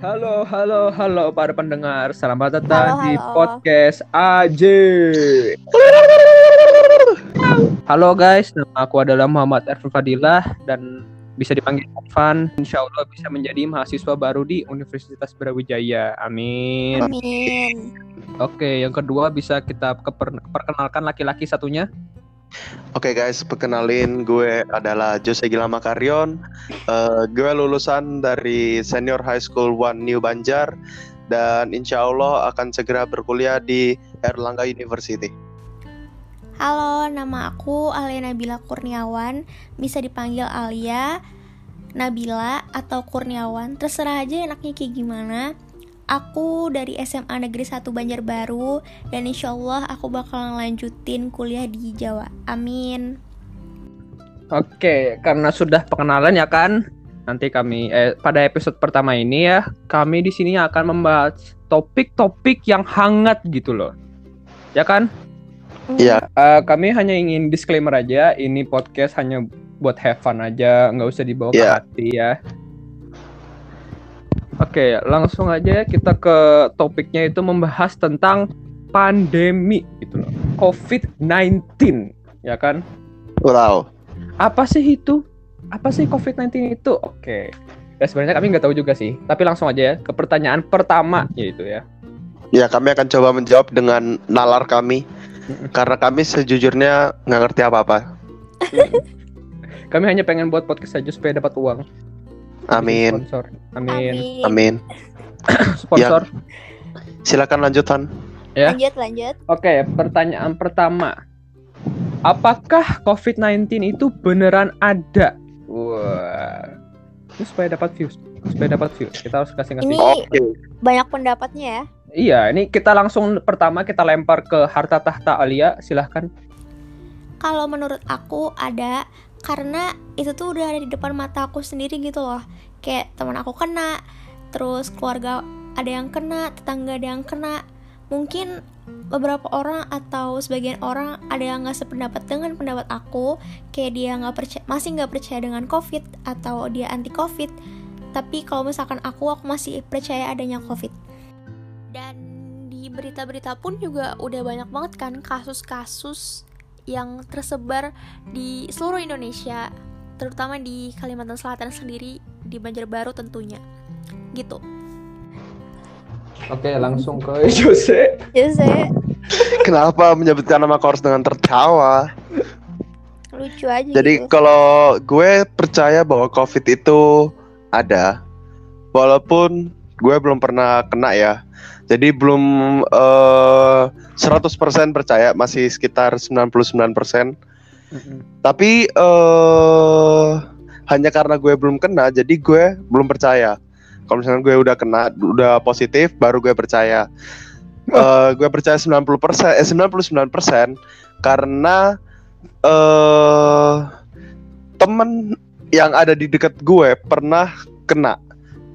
Halo, halo, halo para pendengar. Selamat datang Halo, di halo. podcast AJ. Halo guys, nama aku adalah Muhammad Erfan Fadilah dan bisa dipanggil Erfan. Insya Allah bisa menjadi mahasiswa baru di Universitas Brawijaya. Amin. Amin. Oke, yang kedua bisa kita perkenalkan laki-laki satunya. Oke guys, perkenalin gue adalah Jose Gilama Karyon. Eh, gue lulusan dari Senior High School One New Banjar dan insya Allah akan segera berkuliah di Erlangga University. Halo, nama aku Alia Nabila Kurniawan. Bisa dipanggil Alia, Nabila, atau Kurniawan. Terserah aja enaknya kayak gimana. Aku dari SMA Negeri 1 Banjarbaru dan insya Allah aku bakal lanjutin kuliah di Jawa. Amin. Oke, karena sudah perkenalan ya kan, nanti kami eh, pada episode pertama ini ya, kami di sini akan membahas topik-topik yang hangat gitu loh, ya kan? Iya. Eh, kami hanya ingin disclaimer aja, ini podcast hanya buat have fun aja, nggak usah dibawa ke Iya. hati ya. Oke, langsung aja kita ke topiknya itu membahas tentang pandemi gitu loh, COVID-19, ya kan? Wow. apa sih itu? Apa sih COVID-19 itu? Oke. Ya sebenarnya kami nggak tahu juga sih. Tapi langsung aja ya ke pertanyaan pertama yaitu ya. Ya kami akan coba menjawab dengan nalar kami karena kami sejujurnya nggak ngerti apa-apa. Kami hanya pengen buat podcast saja supaya dapat uang. Amin. Sponsor. Amin. Amin. Sponsor. Silakan lanjutan. Ya. Lanjut, lanjut. Oke, pertanyaan pertama. Apakah COVID-19 itu beneran ada? Wah. Ini supaya dapat views. Supaya dapat views. Kita harus kasih ngasih. Ini Oke. banyak pendapatnya ya. Iya, ini kita langsung pertama kita lempar ke harta tahta Alia. Silahkan. Kalau menurut aku ada karena itu tuh udah ada di depan mata aku sendiri gitu loh. Kayak teman aku kena, terus keluarga ada yang kena, tetangga ada yang kena. Mungkin beberapa orang atau sebagian orang ada yang nggak sependapat dengan pendapat aku, kayak dia nggak percaya, masih nggak percaya dengan COVID atau dia anti COVID. Tapi kalau misalkan aku, aku masih percaya adanya COVID. Dan di berita-berita pun juga udah banyak banget kan kasus-kasus yang tersebar di seluruh Indonesia, terutama di Kalimantan Selatan sendiri, di Banjarbaru tentunya. Gitu. Oke, langsung ke Jose. Saya Kenapa menyebutkan nama Kors dengan tertawa? lucu aja Jadi gitu. kalau gue percaya bahwa COVID itu ada, walaupun gue belum pernah kena ya. Jadi belum eh, 100% percaya, masih sekitar 99%. Tapi eh hanya karena gue belum kena, jadi gue belum percaya. Kalau misalnya gue udah kena, udah positif, baru gue percaya. Eh gue percaya 90%, eh 99% karena eh temen yang ada di dekat gue pernah kena.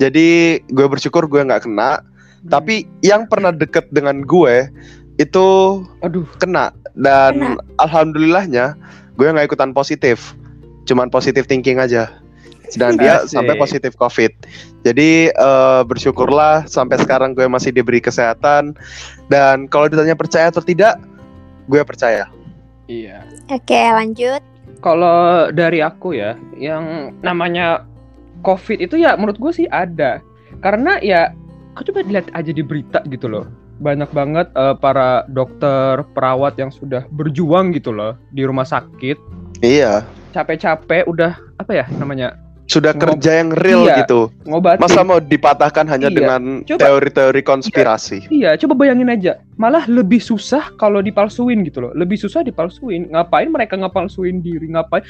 Jadi gue bersyukur gue nggak kena. Tapi yang pernah deket dengan gue itu aduh, kena dan Kena. alhamdulillahnya gue nggak ikutan positif. Cuman positif thinking aja. Sedangkan dia Asik. sampai positif COVID. Jadi eh, bersyukurlah sampai sekarang gue masih diberi kesehatan dan kalau ditanya percaya atau tidak, gue percaya. iya. Oke, lanjut. Kalau dari aku ya, yang namanya COVID itu ya menurut gue sih ada. Karena ya, kau coba lihat aja di berita gitu loh. Banyak banget eh, para dokter, perawat yang sudah berjuang gitu loh di rumah sakit. Iya, Capek-capek udah apa ya namanya sudah Ngob- kerja yang real Iya. gitu. ngobatin. Masa mau dipatahkan hanya Iya. dengan teori-teori konspirasi? Iya, coba bayangin aja. Malah lebih susah kalau dipalsuin gitu loh. Lebih susah dipalsuin. Ngapain mereka ngepalsuin diri? Ngapain?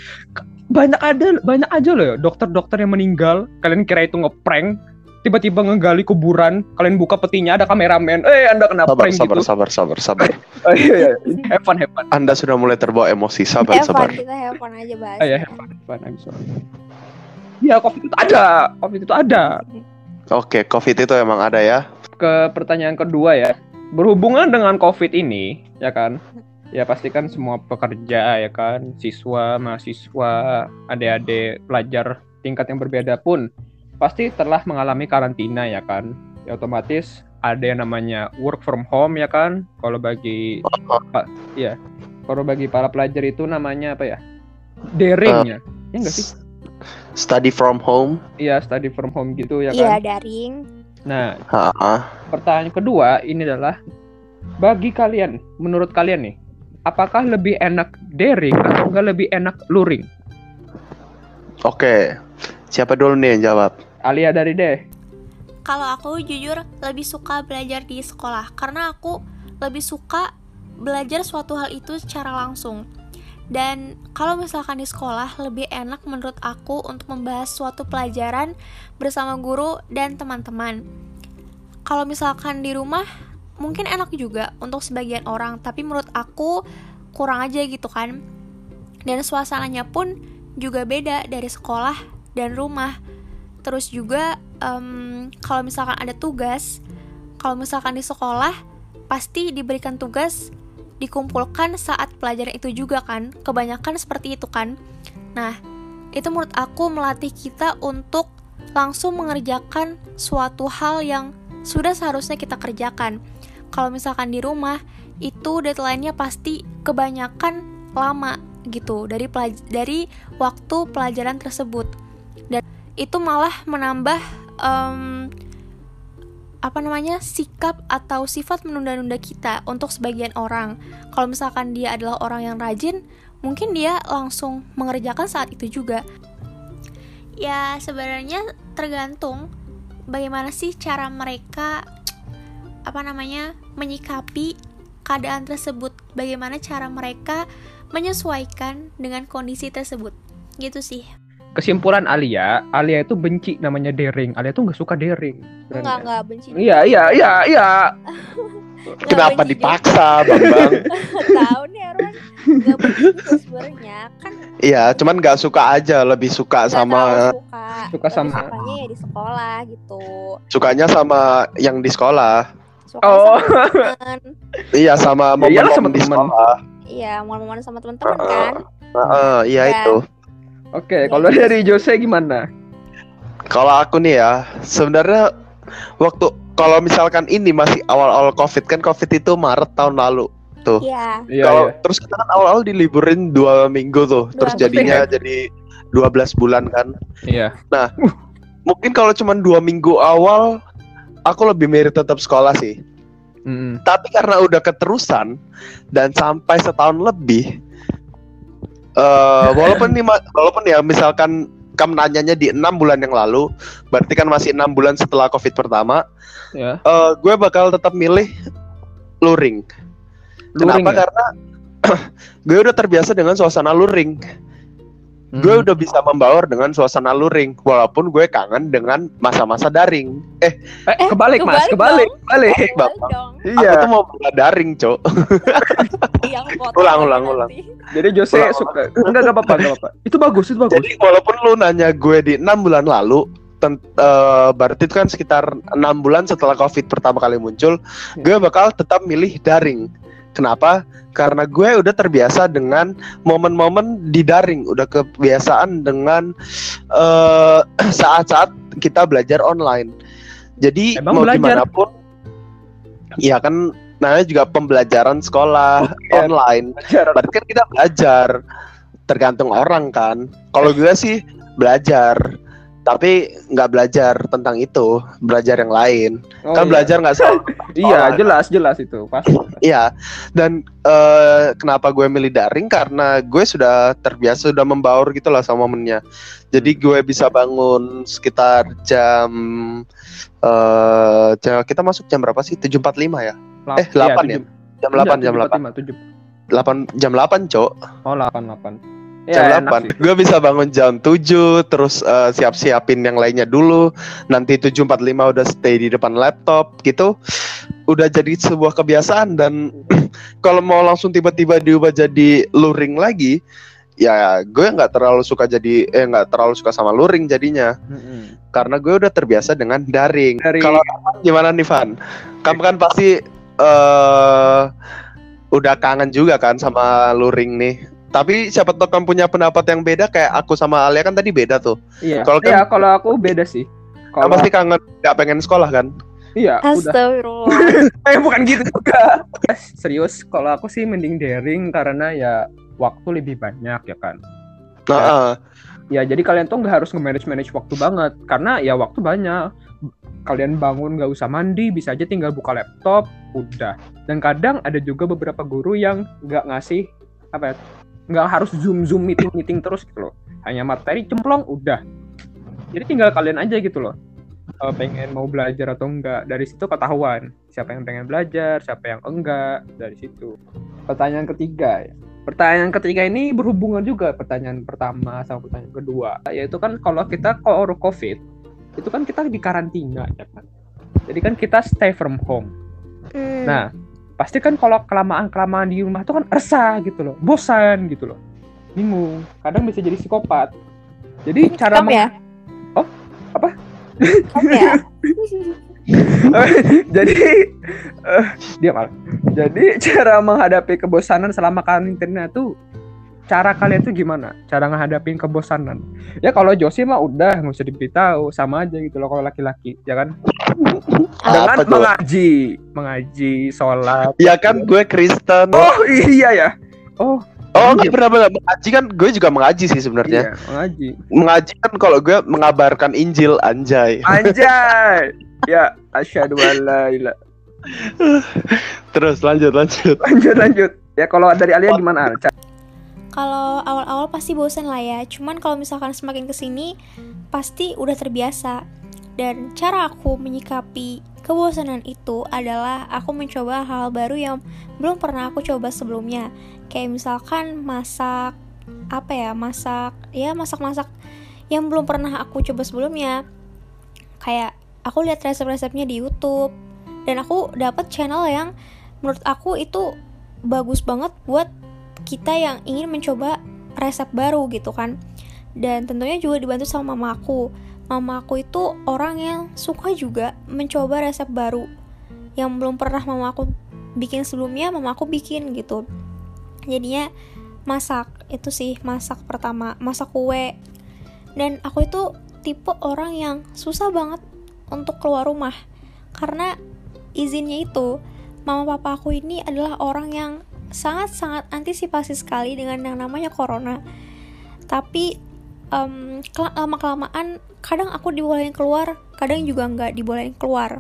Banyak ada, banyak aja loh ya dokter-dokter yang meninggal. Kalian kira itu ngeprank? Tiba-tiba ngegali kuburan, kalian buka petinya ada kameramen. Eh, Anda kena Sabar, prank sabar, gitu. sabar, sabar, sabar. Oh, iya, iya. Have fun, have fun. Anda sudah mulai terbawa emosi. Sabar, Have sabar. fun, kita have fun aja bahas. Oh, iya, have fun, have fun. I'm sorry. Iya, COVID itu ada. COVID itu ada. Oke, COVID itu emang ada ya. ke pertanyaan kedua ya. Berhubungan dengan COVID ini, ya kan? Ya pasti kan semua pekerja ya kan, siswa, mahasiswa, adik-adik, pelajar tingkat yang berbeda pun pasti telah mengalami karantina ya kan. Ya otomatis ada yang namanya work from home ya kan. Kalau bagi pa- ya, kalau bagi para pelajar itu namanya apa ya? Daring ya. Ya enggak sih? Study from home. Iya, study from home gitu ya Iya, kan. daring. Nah, Ha-ha. pertanyaan kedua ini adalah bagi kalian, menurut kalian nih, apakah lebih enak daring atau enggak lebih enak luring? Oke. Siapa dulu nih yang jawab? Alia dari deh. Kalau aku jujur lebih suka belajar di sekolah karena aku lebih suka belajar suatu hal itu secara langsung. Dan kalau misalkan di sekolah lebih enak menurut aku untuk membahas suatu pelajaran bersama guru dan teman-teman. Kalau misalkan di rumah mungkin enak juga untuk sebagian orang, tapi menurut aku kurang aja gitu kan. Dan suasananya pun juga beda dari sekolah dan rumah. Terus juga em, kalau misalkan ada tugas, kalau misalkan di sekolah pasti diberikan tugas dikumpulkan saat pelajaran itu juga kan. Kebanyakan seperti itu kan. Nah, itu menurut aku melatih kita untuk langsung mengerjakan suatu hal yang sudah seharusnya kita kerjakan. Kalau misalkan di rumah itu deadline-nya pasti kebanyakan lama gitu dari pelaj- dari waktu pelajaran tersebut. Dan itu malah menambah em, apa namanya sikap atau sifat menunda-nunda kita untuk sebagian orang. Kalau misalkan dia adalah orang yang rajin, mungkin dia langsung mengerjakan saat itu juga. Ya sebenarnya tergantung bagaimana sih cara mereka apa namanya menyikapi keadaan tersebut. Bagaimana cara mereka menyesuaikan dengan kondisi tersebut. Gitu sih. Kesimpulan Alia, Alia itu benci namanya daring. Alia tuh nggak suka daring. Enggak, enggak benci. Iya, iya, iya, iya. Nggak Kenapa benci juga. dipaksa, Bambang? tahu nih Arwan nggak begitu sebenarnya kan Iya, cuman nggak suka aja, lebih suka nggak sama tahu suka Suka Lebih sama- sukanya ya di sekolah gitu sukanya sama yang di sekolah. suka Oh. sama Iya, sama momen-momen di sekolah. iya momen-momen sama teman-teman kan Heeh, iya Ya. itu. Oke, kalau dari Jose gimana? Kalau aku nih ya, sebenarnya waktu kalau misalkan ini masih awal-awal Covid kan Covid itu Maret tahun lalu. iya Iya, kalau iya. terus kita kan awal-awal diliburin dua minggu tuh, Dua terus minggu. jadinya jadi 12 bulan kan. Iya. Mungkin kalau cuma dua minggu awal, aku lebih mirip tetap sekolah sih. Mm-mm. Tapi karena udah keterusan dan sampai setahun lebih, eh walaupun nih, walaupun ya misalkan kamu nanyanya di enam bulan yang lalu, berarti kan masih enam bulan setelah COVID pertama, Ya. eh gue bakal tetap milih luring. Kenapa? Luring ya? Karena gue udah terbiasa dengan suasana luring. Hmm. Gue udah bisa membaur dengan suasana luring, walaupun gue kangen dengan masa-masa daring. Eh, Eh, kebalik, Mas, kebalik kebalik, dong. kebalik. Balik Bapak. dong Iya. aku tuh mau buka daring, cok. Ulang, ulang, ulang. Jadi Jose Ulang, suka enggak enggak apa-apa, enggak apa-apa. Itu bagus, itu bagus. Jadi walaupun lu nanya gue di enam bulan lalu, ten- eh, berarti itu kan sekitar enam bulan setelah COVID pertama kali muncul, gue bakal tetap milih daring. Kenapa? Karena gue udah terbiasa dengan momen-momen di daring, udah kebiasaan dengan eh, saat-saat kita belajar online. Jadi Emang mau belajar? gimana pun, ya kan namanya juga pembelajaran sekolah Iya. online. Belajar. Berarti kan kita belajar tergantung orang kan. Kalau gue sih belajar, tapi nggak belajar tentang itu, belajar yang lain. Oh, kan iya. belajar nggak selalu. Iya, jelas, jelas itu. Pasti. Iya. Dan eh, kenapa gue milih daring? Karena gue sudah terbiasa, sudah membaur gitu lah sama momennya. Jadi gue bisa bangun sekitar jam eh jam- kita masuk jam berapa sih? 7.45 ya? Lap- Eh, 8 ya? tujuh- Jam 8, jam enggak, 8. 7.45, tujuh. 8 jam 8, Cok. Oh, 8, 8. Jam Ya, enak 8 sih. gue bisa bangun jam 7 terus eh, siap-siapin yang lainnya dulu nanti 7.45 udah stay di depan laptop gitu udah jadi sebuah kebiasaan dan kalau mau langsung tiba-tiba diubah jadi luring lagi ya gue nggak terlalu suka jadi eh nggak terlalu suka sama luring jadinya Mm-mm. karena gue udah terbiasa dengan daring. Daring. Kalau gimana nih Van? Kamu kan pasti eh udah kangen juga kan sama luring nih. Tapi siapa tahu kamu punya pendapat yang beda kayak aku sama Alia kan tadi beda tuh. Iya. Kalau kan- Iya, kalau aku beda sih. Kalau pasti kangen nggak pengen sekolah kan? iya udah Astagfirullah. eh bukan gitu juga serius kalau aku sih mending daring karena ya waktu lebih banyak ya kan Nah, eh, ya jadi kalian tuh nggak harus nge-manage manage waktu banget karena ya waktu banyak kalian bangun nggak usah mandi bisa aja tinggal buka laptop udah dan kadang ada juga beberapa guru yang nggak ngasih apa ya nggak harus zoom zoom meeting meeting terus gitu loh. Hanya materi cemplong udah. Jadi tinggal kalian aja gitu loh. Eh, pengen mau belajar atau enggak dari situ ketahuan. Siapa yang pengen belajar siapa yang enggak dari situ. Pertanyaan ketiga ya. Pertanyaan ketiga ini berhubungan juga pertanyaan pertama sama pertanyaan kedua, yaitu kan kalau kita kalau COVID itu kan kita di karantina ya kan. Jadi kan kita stay from home. Hmm. Nah, pasti kan kalau kelamaan kelamaan di rumah tuh kan resah gitu loh, bosan gitu loh, bingung. Kadang bisa jadi psikopat. Jadi cara Kamu ya? Oh, apa? Ya? jadi eh dia malah. Jadi cara menghadapi kebosanan selama karantina tuh cara kalian tuh gimana? Cara menghadapi kebosanan? Ya kalau Josie mah udah nggak usah diberitahu, sama aja gitu loh kalau laki-laki, ya kan? Dengan Apa tuh? mengaji, mengaji, sholat. ya kan gue Kristen. Oh iya ya. Oh Oh, nggak pernah pernah mengaji kan? Gue juga mengaji sih sebenarnya. iya, mengaji. Mengaji kan kalau gue mengabarkan Injil anjay. Anjay. ya, asyhadu ilaha Terus lanjut lanjut. Lanjut lanjut. Ya kalau dari Alia gimana? Kalau awal-awal pasti bosan lah ya. Cuman kalau misalkan semakin ke sini pasti udah terbiasa. Dan cara aku menyikapi kebosanan itu adalah aku mencoba hal baru yang belum pernah aku coba sebelumnya. Kayak misalkan masak apa ya masak ya masak-masak yang belum pernah aku coba sebelumnya. Kayak aku lihat resep-resepnya di YouTube dan aku dapat channel yang menurut aku itu bagus banget buat kita yang ingin mencoba resep baru gitu kan. Dan tentunya juga dibantu sama mama aku. Mama aku itu orang yang suka juga mencoba resep baru yang belum pernah mama aku bikin sebelumnya mama aku bikin gitu. Jadinya masak itu sih masak pertama masak kue. Dan aku itu tipe orang yang susah banget untuk keluar rumah. Karena izinnya itu mama papa aku ini adalah orang yang sangat-sangat antisipasi sekali dengan yang namanya corona. Tapi lama kelamaan kadang aku dibolehin keluar kadang juga nggak dibolehin keluar.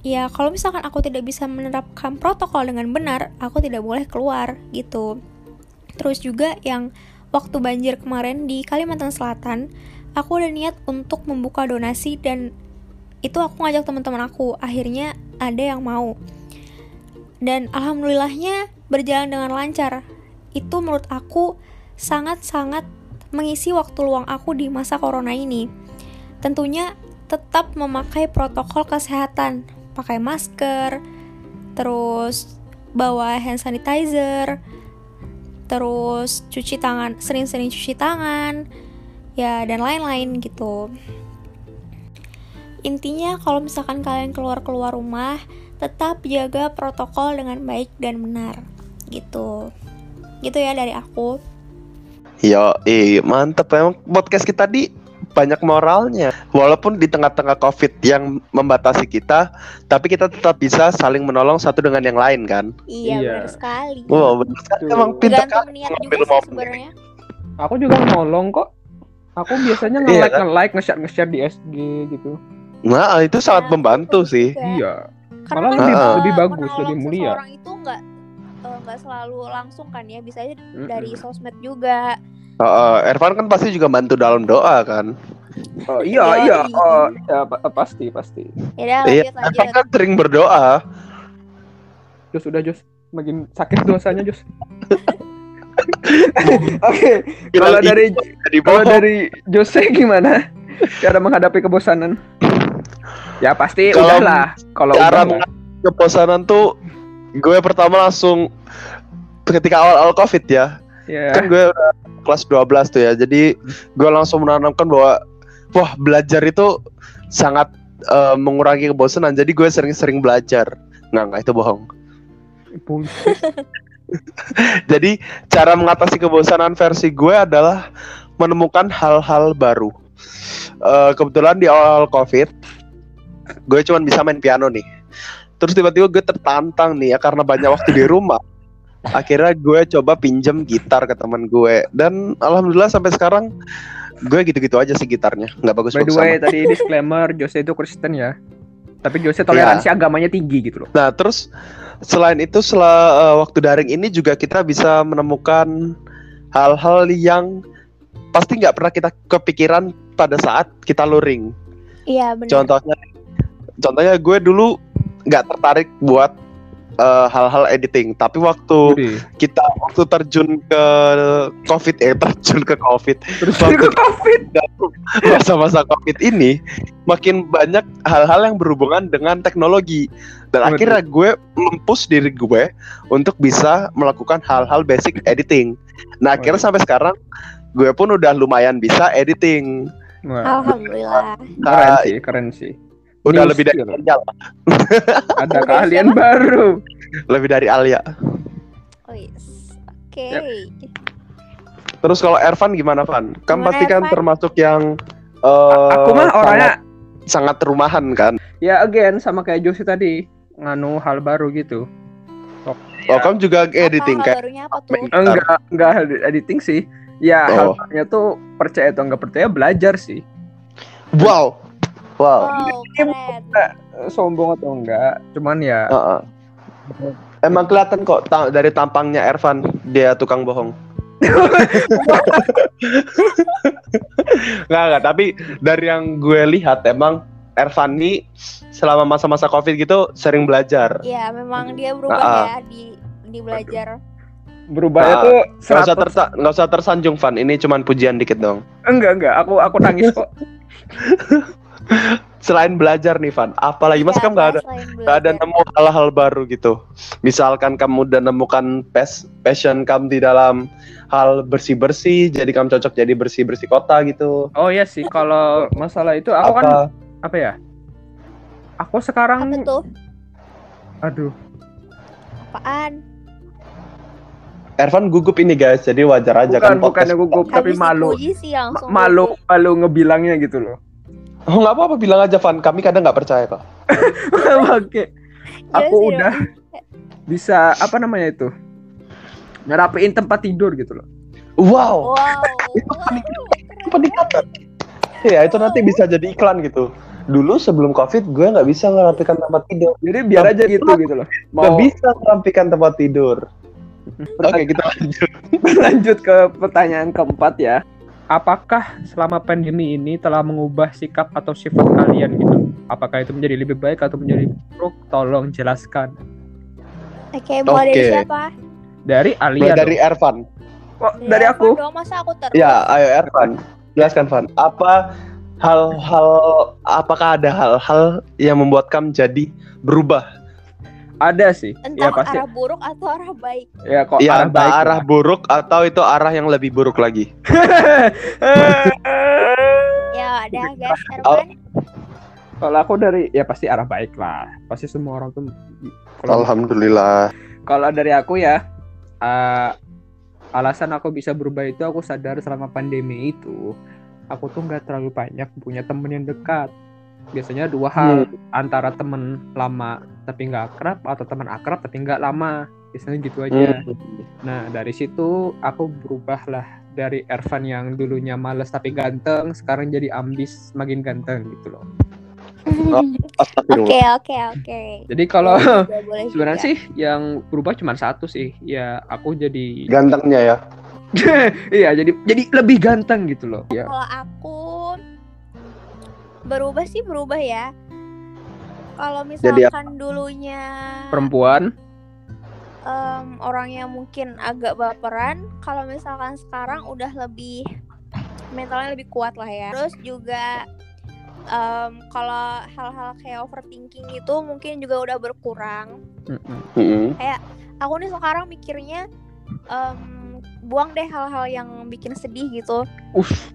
Ya kalau misalkan aku tidak bisa menerapkan protokol dengan benar aku tidak boleh keluar gitu. Terus juga yang waktu banjir kemarin di Kalimantan Selatan aku udah niat untuk membuka donasi dan itu aku ngajak teman-teman aku. Akhirnya ada yang mau dan alhamdulillahnya berjalan dengan lancar. Itu menurut aku sangat-sangat mengisi waktu luang aku di masa corona ini. Tentunya tetap memakai protokol kesehatan. Pakai masker terus bawa hand sanitizer terus cuci tangan sering-sering cuci tangan ya dan lain-lain gitu. Intinya kalau misalkan kalian keluar-keluar rumah tetap jaga protokol dengan baik dan benar gitu gitu ya dari aku Yo, eh mantep emang podcast kita di banyak moralnya. Walaupun di tengah-tengah COVID yang membatasi kita, tapi kita tetap bisa saling menolong satu dengan yang lain kan. iya, Iya. benar sekali Wow, bener sekali. Betul. Emang pintar kan sebenarnya Aku juga nolong kok. Aku biasanya Iya, nge-like kan? nge-like nge-share nge-share di SG gitu. Nah, itu sangat Nah, membantu itu sih. Iya. Karena Malah kan lebih- kita lebih bagus, lebih mulia. seseorang itu nggak eh, nggak selalu langsung kan ya bisa aja Mm-mm. dari sosmed juga Heeh, Ervan kan pasti juga bantu dalam doa kan. Oh, iya Yoi. iya oh, iya pa- pasti pasti. ya Iya, lanjut Ervan lanjut kan sering berdoa. Jos udah Jos makin sakit dosanya Jos. Oke, kalau Bilang dari kalau dari Jose gimana cara menghadapi kebosanan? Ya pasti Kalau udahlah. Kalau cara udah kebosanan tuh gue pertama langsung ketika awal-awal covid ya ya. kan gue udah kelas 12 tuh ya jadi gue langsung menanamkan bahwa wah belajar itu sangat eh, mengurangi kebosanan. Jadi gue sering-sering belajar. Nggak nggak itu bohong. Jadi cara mengatasi kebosanan versi gue adalah menemukan hal-hal baru. Eh, kebetulan di awal covid gue cuman bisa main piano nih terus tiba-tiba gue tertantang nih ya karena banyak waktu di rumah akhirnya gue coba pinjem gitar ke teman gue dan alhamdulillah sampai sekarang gue gitu-gitu aja sih gitarnya nggak bagus By the bagus way, tadi disclaimer Jose itu Kristen ya. Tapi Jose toleransi Iya. agamanya tinggi gitu loh. Nah, terus selain itu setelah eh, waktu daring ini juga kita bisa menemukan hal-hal yang pasti nggak pernah kita kepikiran pada saat kita luring. Iya benar. Contohnya, contohnya gue dulu nggak tertarik buat eh, hal-hal editing, tapi waktu Jadi, kita waktu terjun ke covid, eh terjun ke covid, terus Waktu- ke COVID. masa-masa covid ini makin banyak hal-hal yang berhubungan dengan teknologi dan Betul. akhirnya gue mempus diri gue untuk bisa melakukan hal-hal basic editing nah akhirnya Waduh. sampai sekarang gue pun udah lumayan bisa editing Wah, Alhamdulillah. keren Nah, sih, keren sih. Udah New lebih dari. Alia. Ada keahlian baru. lebih dari Alia Wis. Oke. Yap. terus kalau Ervan gimana Van kan Gimana, pasti kan termasuk yang eh, Aku mah orangnya sangat, sangat rumahan kan ya again sama kayak Jose tadi nganu hal baru gitu. oh kamu juga editing apa, apa tuh? Bentar. Enggak, enggak editing sih. Ya, Oh. halnya tuh percaya atau enggak percaya belajar sih. wow wow Wow, keren. Eh, Sombong atau enggak, cuman ya Heeh. Emang kelihatan kok ta- dari tampangnya Ervan dia tukang bohong. Nggak nggak tapi dari yang gue lihat emang Ervan nih selama masa-masa covid gitu sering belajar. Iya, memang dia berubah Ah, ah. ya di di belajar. berubahnya Nah, tuh Nggak usah 100 tersa- nggak usah tersanjung Van, ini cuman pujian dikit dong. enggak enggak, aku aku nangis kok. Selain belajar nih Van, apalagi masa Iya, kamu nggak ada nggak ada nemu hal-hal baru gitu. Misalkan kamu udah nemukan pas passion kamu di dalam hal bersih-bersih, jadi kamu cocok jadi bersih-bersih kota gitu. Oh iya sih, kalau masalah itu aku kan Apa? apa ya? Aku sekarang Apa tuh? aduh, Apaan? Ervan gugup ini guys, jadi wajar aja bukan kan bukannya gugup tapi malu. sih Malu malu ngebilangnya gitu loh. Oh nggak apa-apa bilang aja Van, kami kadang nggak percaya kok. Oke. Iya Aku sih, udah bisa apa namanya itu? Ngerapiin tempat tidur gitu loh. Wow, Wow. Itu wow, paling- keren. peningkatan. Ya itu nanti bisa jadi iklan gitu. Dulu sebelum covid gue nggak bisa ngerapikan tempat tidur, Jadi biar aja gitu gitu loh. nggak Mau bisa ngerapikan tempat tidur. Oke kita lanjut. lanjut ke pertanyaan keempat ya. Apakah selama pandemi ini telah mengubah sikap atau sifat kalian gitu? Apakah itu menjadi lebih baik atau menjadi buruk? Tolong jelaskan. Oke, mulai dari Oke. siapa? Dari Alia. dari dong. Ervan. Oh, dari Apa aku. dong, masa aku terus? Ya, ayo Ervan. Jelaskan Van. Apa hal-hal apakah ada hal-hal yang membuat kamu jadi berubah? Ada sih. Entah ya pasti. arah buruk atau arah baik. Ya kok ya arah entah baik. arah buruk atau itu arah yang lebih buruk lagi. Ya, ada guys, Oh. Erwan. Kalau aku dari ya pasti arah baik lah. Pasti semua orang tuh kalau Alhamdulillah. kalau dari aku ya eh, alasan aku bisa berubah itu aku sadar selama pandemi itu aku tuh nggak terlalu banyak punya temen yang dekat biasanya dua hal antara temen lama tapi nggak akrab atau teman akrab tapi nggak lama biasanya gitu aja Hmm. nah dari situ aku berubah lah dari Ervan yang dulunya males tapi ganteng sekarang jadi ambis makin ganteng gitu loh Astagfirullah. Oke, oke, oke. jadi kalau sebenarnya juga. sih yang berubah cuma satu sih ya aku jadi Gantengnya ya. iya jadi jadi lebih ganteng gitu loh ya Kalau aku berubah sih berubah ya. Kalau misalkan dulunya perempuan em, orangnya mungkin agak baperan, kalau misalkan sekarang udah lebih mentalnya lebih kuat lah ya. Terus juga em, kalau hal-hal kayak overthinking itu mungkin juga udah berkurang. Mm-mm. Mm-mm. Aku nih sekarang mikirnya em, buang deh hal-hal yang bikin sedih gitu. Uff,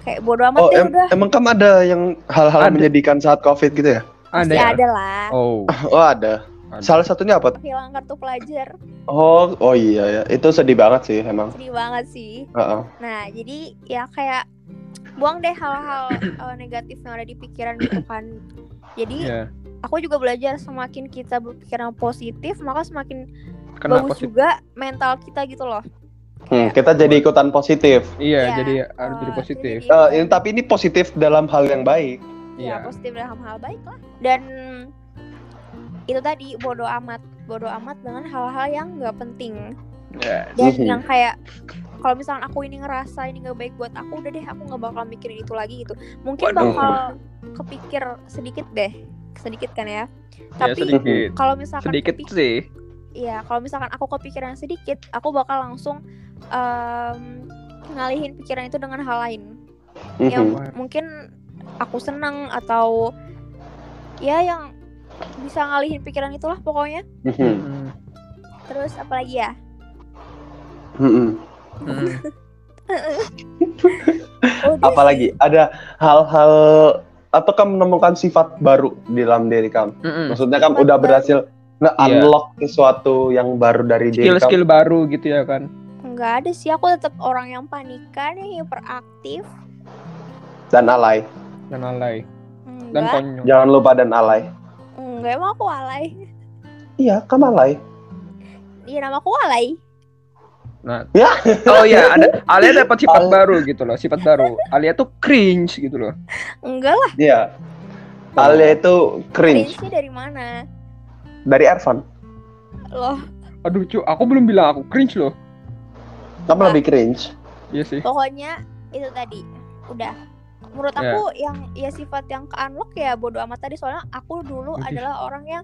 Kayak bodo amat Oh, deh em- udah. emang kamu ada yang hal-hal Ada. menyedihkan saat covid gitu ya? ada ya? ada lah. Oh, Oh ada. ada. Salah satunya apa? Hilang kartu pelajar. Oh, oh iya ya. Itu sedih banget sih emang. Sedih banget sih. Heeh. Nah, jadi ya kayak buang deh hal-hal eh, negatif yang ada di pikiran gitu kan jadi Iya. aku juga belajar semakin kita berpikiran positif maka semakin Kena bagus positif. juga mental kita gitu loh Hmm, kita jadi ikutan positif. Iya, Iya, jadi harus jadi eh, positif. jadi- Eh, ini tapi ini positif dalam hal yang baik. ya Iya. positif dalam hal baik lah dan itu tadi bodoh amat bodoh amat dengan hal-hal yang nggak penting Ya. dan Mhm. yang kayak kalau misalnya aku ini ngerasa ini nggak baik buat aku udah deh aku nggak bakal mikirin itu lagi gitu mungkin Waduh. bakal kepikir sedikit deh sedikit kan ya Ya, tapi sedikit. kalau misalkan Sedikit kepik- sih. Iya, kalau misalkan aku kepikiran sedikit, aku bakal langsung em, ngalihin pikiran itu dengan hal lain. Yang Mhm. mungkin aku senang atau ya yang bisa ngalihin pikiran itulah pokoknya. Mhm. Hmm. Terus apalagi ya? Mhm. Hmm. Udah Apalagi ada hal-hal atau kamu menemukan sifat baru di dalam diri kamu. Mm-mm. Maksudnya kamu Sifat udah baru. Berhasil nge-unlock sesuatu yang baru dari diri kamu. Skill-skill baru gitu ya kan. Nggak ada sih, aku tetap orang yang panikan, yang hiperaktif. Dan alay. Dan alay. Dan Enggak, konyol. Jangan lupa dan alay. enggak emang aku alay. Iya, kamu alay. Iya nama aku alay. Nah. Ya. Oh iya, ada Alia dapat sifat Al- baru gitu loh, sifat baru. Alia tuh cringe gitu loh. Enggak lah, Iya. Alay itu cringe cringe dari mana? Dari Ervan. Loh, Aduh, cu, aku belum bilang aku cringe loh. Kamu lebih cringe. Iya sih. pokoknya itu tadi udah menurut Ya. aku yang ya sifat yang ke unlock ya bodo amat tadi soalnya aku dulu adalah orang yang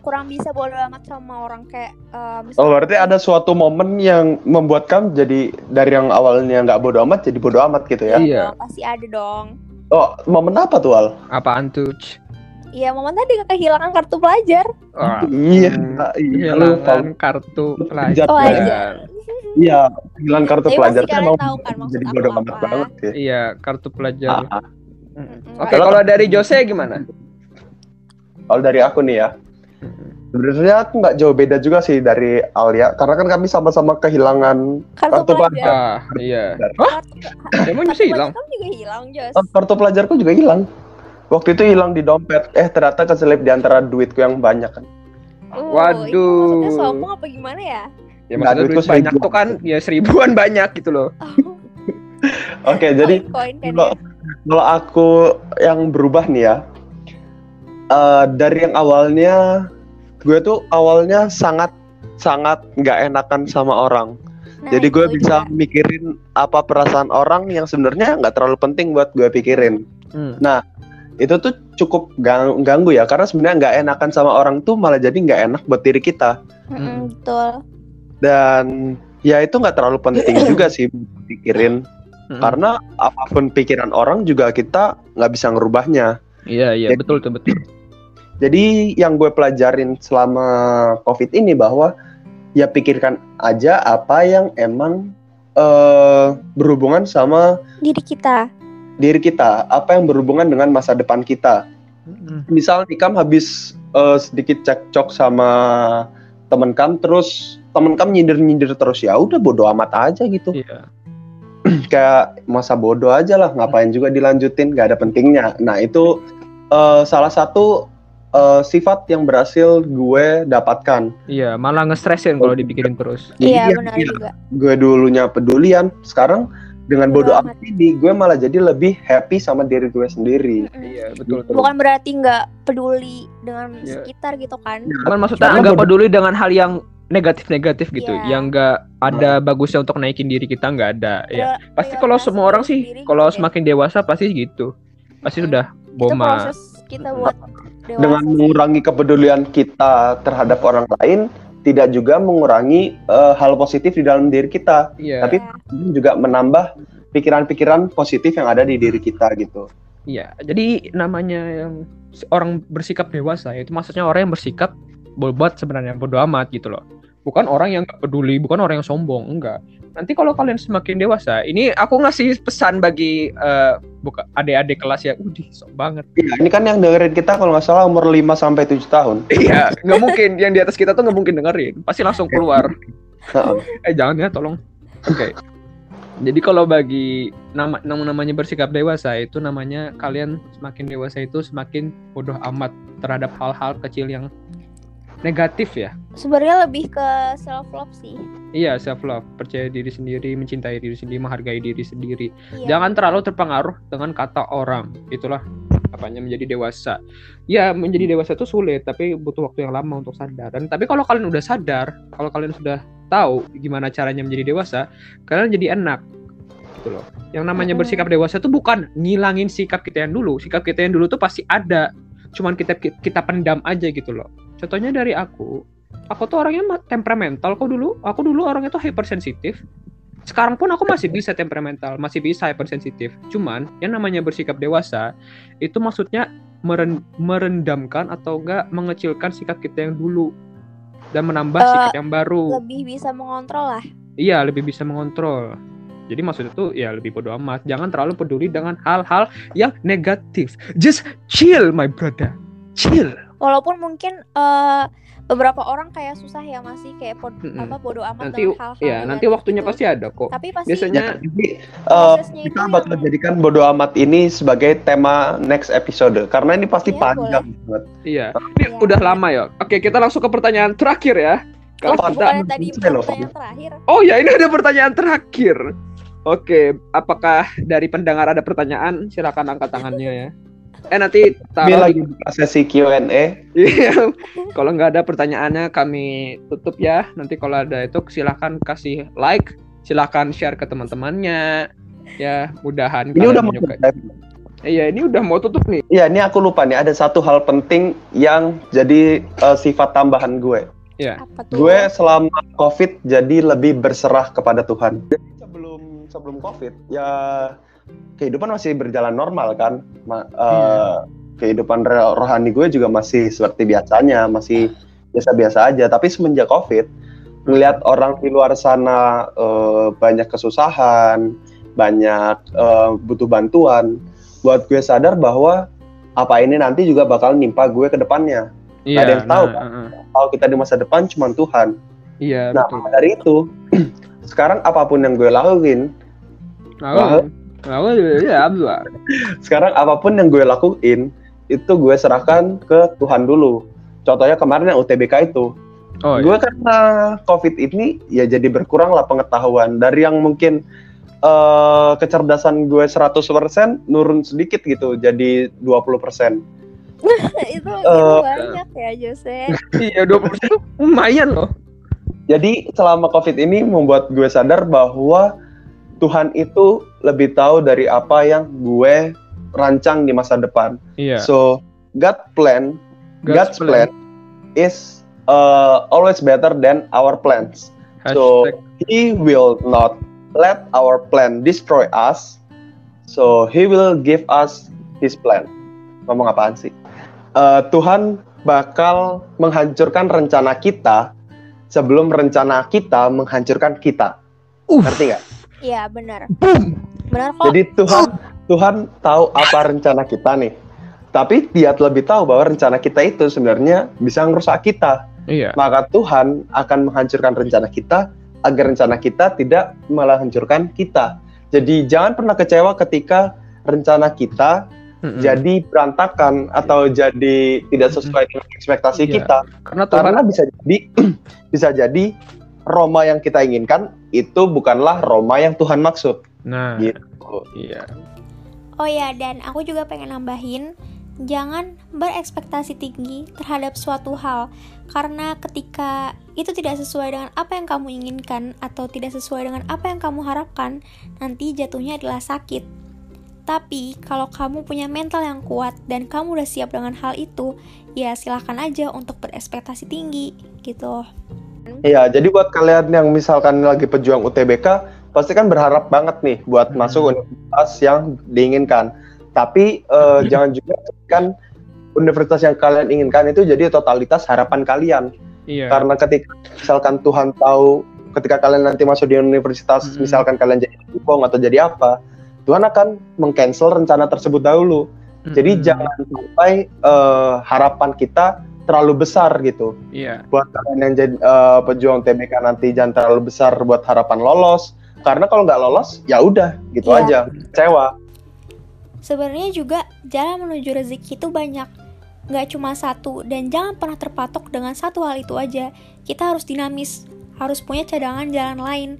kurang bisa bodo amat sama orang kayak eh, Oh, berarti ada suatu momen yang membuat kamu jadi dari yang awalnya nggak bodo amat jadi bodo amat gitu ya? Iya. dong, pasti ada dong Oh, momen apa tuh Al? Apaan tuh? Iya momen tadi kehilangan kartu pelajar Iya, hmm, iya, lu kehilangan kartu pelajar. Pelajar. pelajar Iya, hilang kartu Tapi pelajar kan emang tahu kan jadi aku bodo apa. amat banget ya. Iya, kartu pelajar. Ah, ah. Mm. Mm-mm. Oke, kalau dari Jose gimana? Kalau dari aku nih ya, sebenarnya aku nggak jauh beda juga sih dari Alia, karena kan kami sama-sama kehilangan kartu, Kartu pelajar Ah, iya. kartu, Emang kartu Jose hilang? pelajar kamu juga hilang Jos oh, kartu pelajarku juga hilang. Waktu itu hilang di dompet, eh ternyata keselip di antara duitku yang banyak kan. Uh, Waduh. itu maksudnya sombong apa gimana ya Ya Nggak, maksudnya duitku duit banyak seribu. tuh kan ya seribuan banyak gitu loh. oh, Oke, jadi koin kan kalau ya kalau aku yang berubah nih ya, eh, dari yang awalnya gue tuh awalnya sangat sangat nggak enakan sama orang. Nah, Jadi gue bisa juga. mikirin apa perasaan orang yang sebenarnya nggak terlalu penting buat gue pikirin. Hmm. Itu tuh cukup gang- ganggu ya, karena sebenarnya nggak enakan sama orang tuh malah jadi nggak enak buat diri kita. Mm-mm, betul Dan ya itu nggak terlalu penting juga sih pikirin, Mm. karena apa pun pikiran orang juga kita nggak bisa ngerubahnya. Iya, iya, Jadi- betul tuh betul. Jadi yang gue pelajarin selama COVID ini bahwa ya pikirkan aja apa yang emang eh, berhubungan sama diri kita diri kita, apa yang berhubungan dengan masa depan kita. Misal nih kamu habis eh, sedikit cekcok sama temen kamu, terus temen kamu nyindir-nyindir terus ya udah bodo amat aja gitu. Iya. Kayak masa bodoh aja lah, ngapain juga dilanjutin, gak ada pentingnya. Nah itu eh, salah satu eh, sifat yang berhasil gue dapatkan. Iya, malah nge-stressin kalau dipikirin terus. iya Iya, benar iya. juga Gue dulunya pedulian, sekarang dengan Bodo bodoh amat. ini, gue malah jadi lebih happy sama diri gue sendiri. Mm-mm. Iya, betul tuh. bukan berarti nggak peduli dengan Iya. sekitar gitu kan Cuman maksudnya Karena nggak peduli dengan hal yang negatif-negatif gitu, Iya. yang nggak ada bagusnya untuk naikin diri kita nggak ada. Ya, Prior- pasti kalau semua orang sih, sendiri kalau gitu deh. semakin dewasa pasti gitu, pasti Mm-mm. sudah itu boma. proses kita buat dewasa dengan mengurangi kepedulian kita terhadap orang lain tidak juga mengurangi eh, hal positif di dalam diri kita Iya, tapi- juga menambah pikiran-pikiran positif yang ada di diri kita gitu iya. Jadi namanya yang orang bersikap dewasa itu maksudnya orang yang bersikap bobot sebenarnya bodo amat gitu loh. Bukan orang yang peduli, bukan orang yang sombong, enggak. Nanti kalau kalian semakin dewasa, ini aku ngasih pesan bagi eh, buka adik-adik kelas ya, udih sok banget. Iya, ini kan yang dengerin kita kalau nggak salah umur 5 sampai 7 tahun Iya, nggak mungkin yang di atas kita tuh nggak mungkin dengerin, pasti langsung keluar. Heeh. Eh jangan ya, tolong. Oke. Jadi kalau bagi nama nama- namanya bersikap dewasa itu namanya kalian semakin dewasa itu semakin bodoh amat terhadap hal-hal kecil yang negatif ya. Sebenarnya lebih ke self love sih. Iya, self love, percaya diri sendiri, mencintai diri sendiri, menghargai diri sendiri. Iya. Jangan terlalu terpengaruh dengan kata orang. Itulah apanya menjadi dewasa. Ya, menjadi dewasa itu sulit, tapi butuh waktu yang lama untuk sadar. Dan tapi kalau kalian udah sadar, kalau kalian sudah tahu gimana caranya menjadi dewasa, kalian jadi enak. Gitu loh. Yang namanya bersikap dewasa itu bukan ngilangin sikap kita yang dulu. Sikap kita yang dulu tuh pasti ada. Cuman kita kita pendam aja gitu loh. Contohnya dari aku, aku tuh orangnya temperamental kok dulu. Aku dulu orangnya tuh hypersensitif. Sekarang pun aku masih bisa temperamental, masih bisa hypersensitif. Cuman yang namanya bersikap dewasa itu maksudnya meren- merendamkan atau enggak mengecilkan sikap kita yang dulu dan menambah Eh, sikap yang baru. Lebih bisa mengontrol lah. Iya, lebih bisa mengontrol. Jadi maksudnya tuh ya lebih bodo amat. Jangan terlalu peduli dengan hal-hal yang negatif. Just chill, my brother. Chill. Walaupun mungkin eh, beberapa orang kayak susah ya masih kayak pod- Mm-mm. apa bodo amat Nanti dengan hal-hal ya, nanti negatif waktunya itu. pasti ada kok. Tapi pasti Biasanya Ya, jadi eh, itu kita bakal yang- jadikan bodo amat ini sebagai tema next episode karena ini pasti Iya, panjang banget. Iya. Ini Iya. udah lama ya. Oke, kita langsung ke pertanyaan terakhir ya. Oh, Kalau kita tadi loh, pertanyaan terakhir. Oh ya, ini ada pertanyaan terakhir. Oke, apakah dari pendengar ada pertanyaan? Silakan angkat tangannya ya. Eh nanti taruh lagi buka sesi Q&A. Iya. kalau nggak ada pertanyaannya kami tutup ya. Nanti kalau ada itu silahkan kasih like, silahkan share ke teman-temannya. Ya, mudahan Ini udah menyukai. selesai. Iya, ini udah mau tutup nih. Iya, ini aku lupa nih ada satu hal penting yang jadi eh, sifat tambahan gue. Tuh? Gue selama COVID jadi lebih berserah kepada Tuhan. Jadi sebelum sebelum COVID ya kehidupan masih berjalan normal kan. Ma- Iya. Kehidupan rohani gue juga masih seperti biasanya, masih biasa-biasa aja. Tapi semenjak COVID, melihat orang di luar sana eh, banyak kesusahan, banyak eh, butuh bantuan, buat gue sadar bahwa apa ini nanti juga bakal nimpa gue ke depannya. Iya. ada yang tahu, nah, kan? uh-uh. Kalau kita di masa depan cuma Tuhan. Iya, Nah, betul. dari itu, sekarang apa pun yang gue lakuin, Aku, aku ya Abdullah. sekarang apa pun yang gue lakuin, itu gue serahkan ke Tuhan dulu. Contohnya kemarin yang UTBK itu, Oh, iya. gue karena COVID ini ya jadi berkurang lah pengetahuan dari yang mungkin eh, kecerdasan gue 100% nurun sedikit gitu, jadi 20%. itu, itu Eh, banyak ya Jose. Iya, 20% itu lumayan loh. Jadi selama COVID ini membuat gue sadar bahwa Tuhan itu lebih tahu dari apa yang gue rancang di masa depan. Iya. So God plan, God's, God's plan. is uh, always better than our plans. So Hashtag. He will not let our plan destroy us. So He will give us His plan. Ngomong apaan sih? Uh, Tuhan bakal menghancurkan rencana kita sebelum rencana kita menghancurkan kita. Uff. Ngerti nggak? Iya benar. Boom. Benar kok. Jadi Tuhan Tuhan tahu apa rencana kita nih. Tapi dia lebih tahu bahwa rencana kita itu sebenarnya bisa merusak kita. Iya. Maka Tuhan akan menghancurkan rencana kita agar rencana kita tidak malah hancurkan kita. Jadi jangan pernah kecewa ketika rencana kita Mm-mm. jadi berantakan atau jadi tidak sesuai dengan ekspektasi Iya. kita. Karena Tuhan Karena bisa jadi bisa jadi Roma yang kita inginkan itu bukanlah Roma yang Tuhan maksud. Nah, Gitu. iya. Oh ya, dan aku juga pengen nambahin jangan berekspektasi tinggi terhadap suatu hal karena ketika itu tidak sesuai dengan apa yang kamu inginkan atau tidak sesuai dengan apa yang kamu harapkan, nanti jatuhnya adalah sakit. Tapi kalau kamu punya mental yang kuat dan kamu udah siap dengan hal itu, ya silahkan aja untuk berekspektasi tinggi gitu. Iya, jadi buat kalian yang misalkan lagi pejuang UTBK, pasti kan berharap banget nih buat Hmm. masuk universitas yang diinginkan. Tapi eh, jangan juga kan universitas yang kalian inginkan itu jadi totalitas harapan kalian. Iya. Karena ketika misalkan Tuhan tahu ketika kalian nanti masuk di universitas, Hmm. misalkan kalian jadi dukung atau jadi apa, Tuhan akan mengcancel rencana tersebut dahulu. Jadi Mm-mm. jangan sampai eh, harapan kita terlalu besar gitu Iya. buat kalian yang jadi eh, pejuang TBK nanti jangan terlalu besar buat harapan lolos karena kalau nggak lolos ya udah gitu Iya. aja kecewa Sebenarnya juga jalan menuju rezeki itu banyak, nggak cuma satu dan jangan pernah terpatok dengan satu hal itu aja. Kita harus dinamis, harus punya cadangan jalan lain,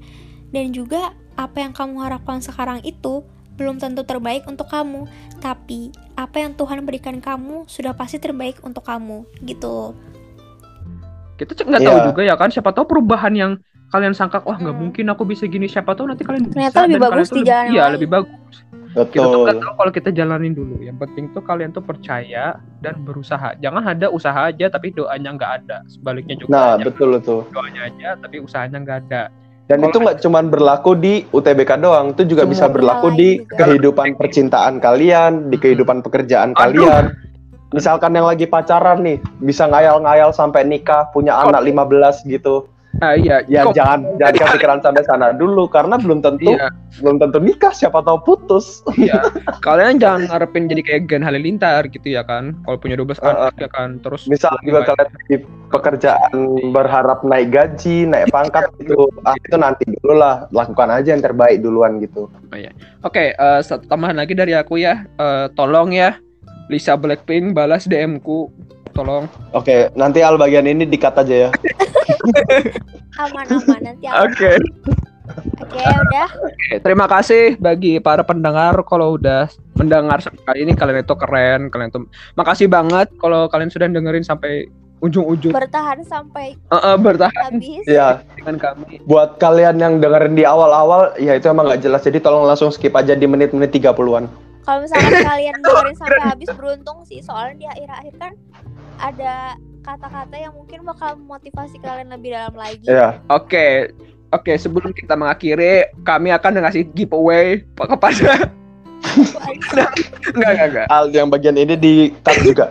dan juga apa yang kamu harapkan sekarang itu belum tentu terbaik untuk kamu, tapi apa yang Tuhan berikan kamu sudah pasti terbaik untuk kamu, gitu. Kita cek nggak tahu Iya. juga ya kan. Siapa tahu perubahan yang kalian sangka wah nggak Hmm. mungkin aku bisa gini. Siapa tahu nanti kalian Ternyata bisa lebih dan bagus di jalan Iya lebih bagus. Kita tuh betul nggak tahu kalau kita jalanin dulu. Yang penting tuh kalian tuh percaya dan berusaha. Jangan ada usaha aja tapi doanya nggak ada. Sebaliknya juga. nah betul tuh doanya aja tapi usahanya nggak ada. Dan itu nggak cuman berlaku di UTBK doang itu juga Semua. bisa berlaku di juga. kehidupan percintaan kalian di kehidupan pekerjaan Aduh. kalian misalkan yang lagi pacaran nih bisa ngayal-ngayal sampai nikah punya anak 15 gitu Ah iya. ya Kok- jangan jangan kepikiran sampai sana dulu karena belum tentu Iya, belum tentu nikah siapa tahu putus iya. Kalian jangan ngarepin jadi kayak Gen Halilintar gitu ya kan. Kalau punya 12 Heeh. anak ya kan. Terus misal juga kalian di pekerjaan berharap naik gaji naik pangkat gitu ah itu nanti dulu lah lakukan aja yang terbaik duluan gitu Oke, eh, satu tambahan lagi dari aku ya. Eh, tolong ya Lisa Blackpink balas DM-ku. Tolong. oke nanti al bagian ini dikat aja ya Aman-aman nanti aku. Oke. Oke, udah. Oke, terima kasih bagi para pendengar kalau udah mendengar sampai kali ini kalian itu keren, kalian itu makasih banget kalau kalian sudah dengerin sampai ujung-ujung Bertahan sampai Eh, eh, bertahan habis. ya dengan kami. buat kalian yang dengerin di awal-awal ya itu emang nggak jelas jadi tolong langsung skip aja di menit-menit 30-an Kalau misalkan kalian dengerin sampai habis beruntung sih, soalnya di akhir-akhir kan ada kata-kata yang mungkin bakal memotivasi kalian lebih dalam lagi. ya Oke. Oke, sebelum kita mengakhiri, kami akan ngasih giveaway kepada enggak enggak enggak. al yang bagian ini di cut juga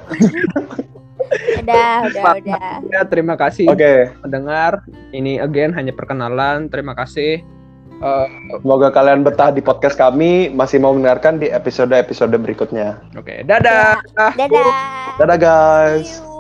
Udah, udah, udah. Ya, terima kasih oke mendengar. Ini again hanya perkenalan. Terima kasih. Eh, semoga kalian betah di podcast kami masih mau mendengarkan di episode-episode berikutnya Oke, dadah. Dadah. dadah guys See you.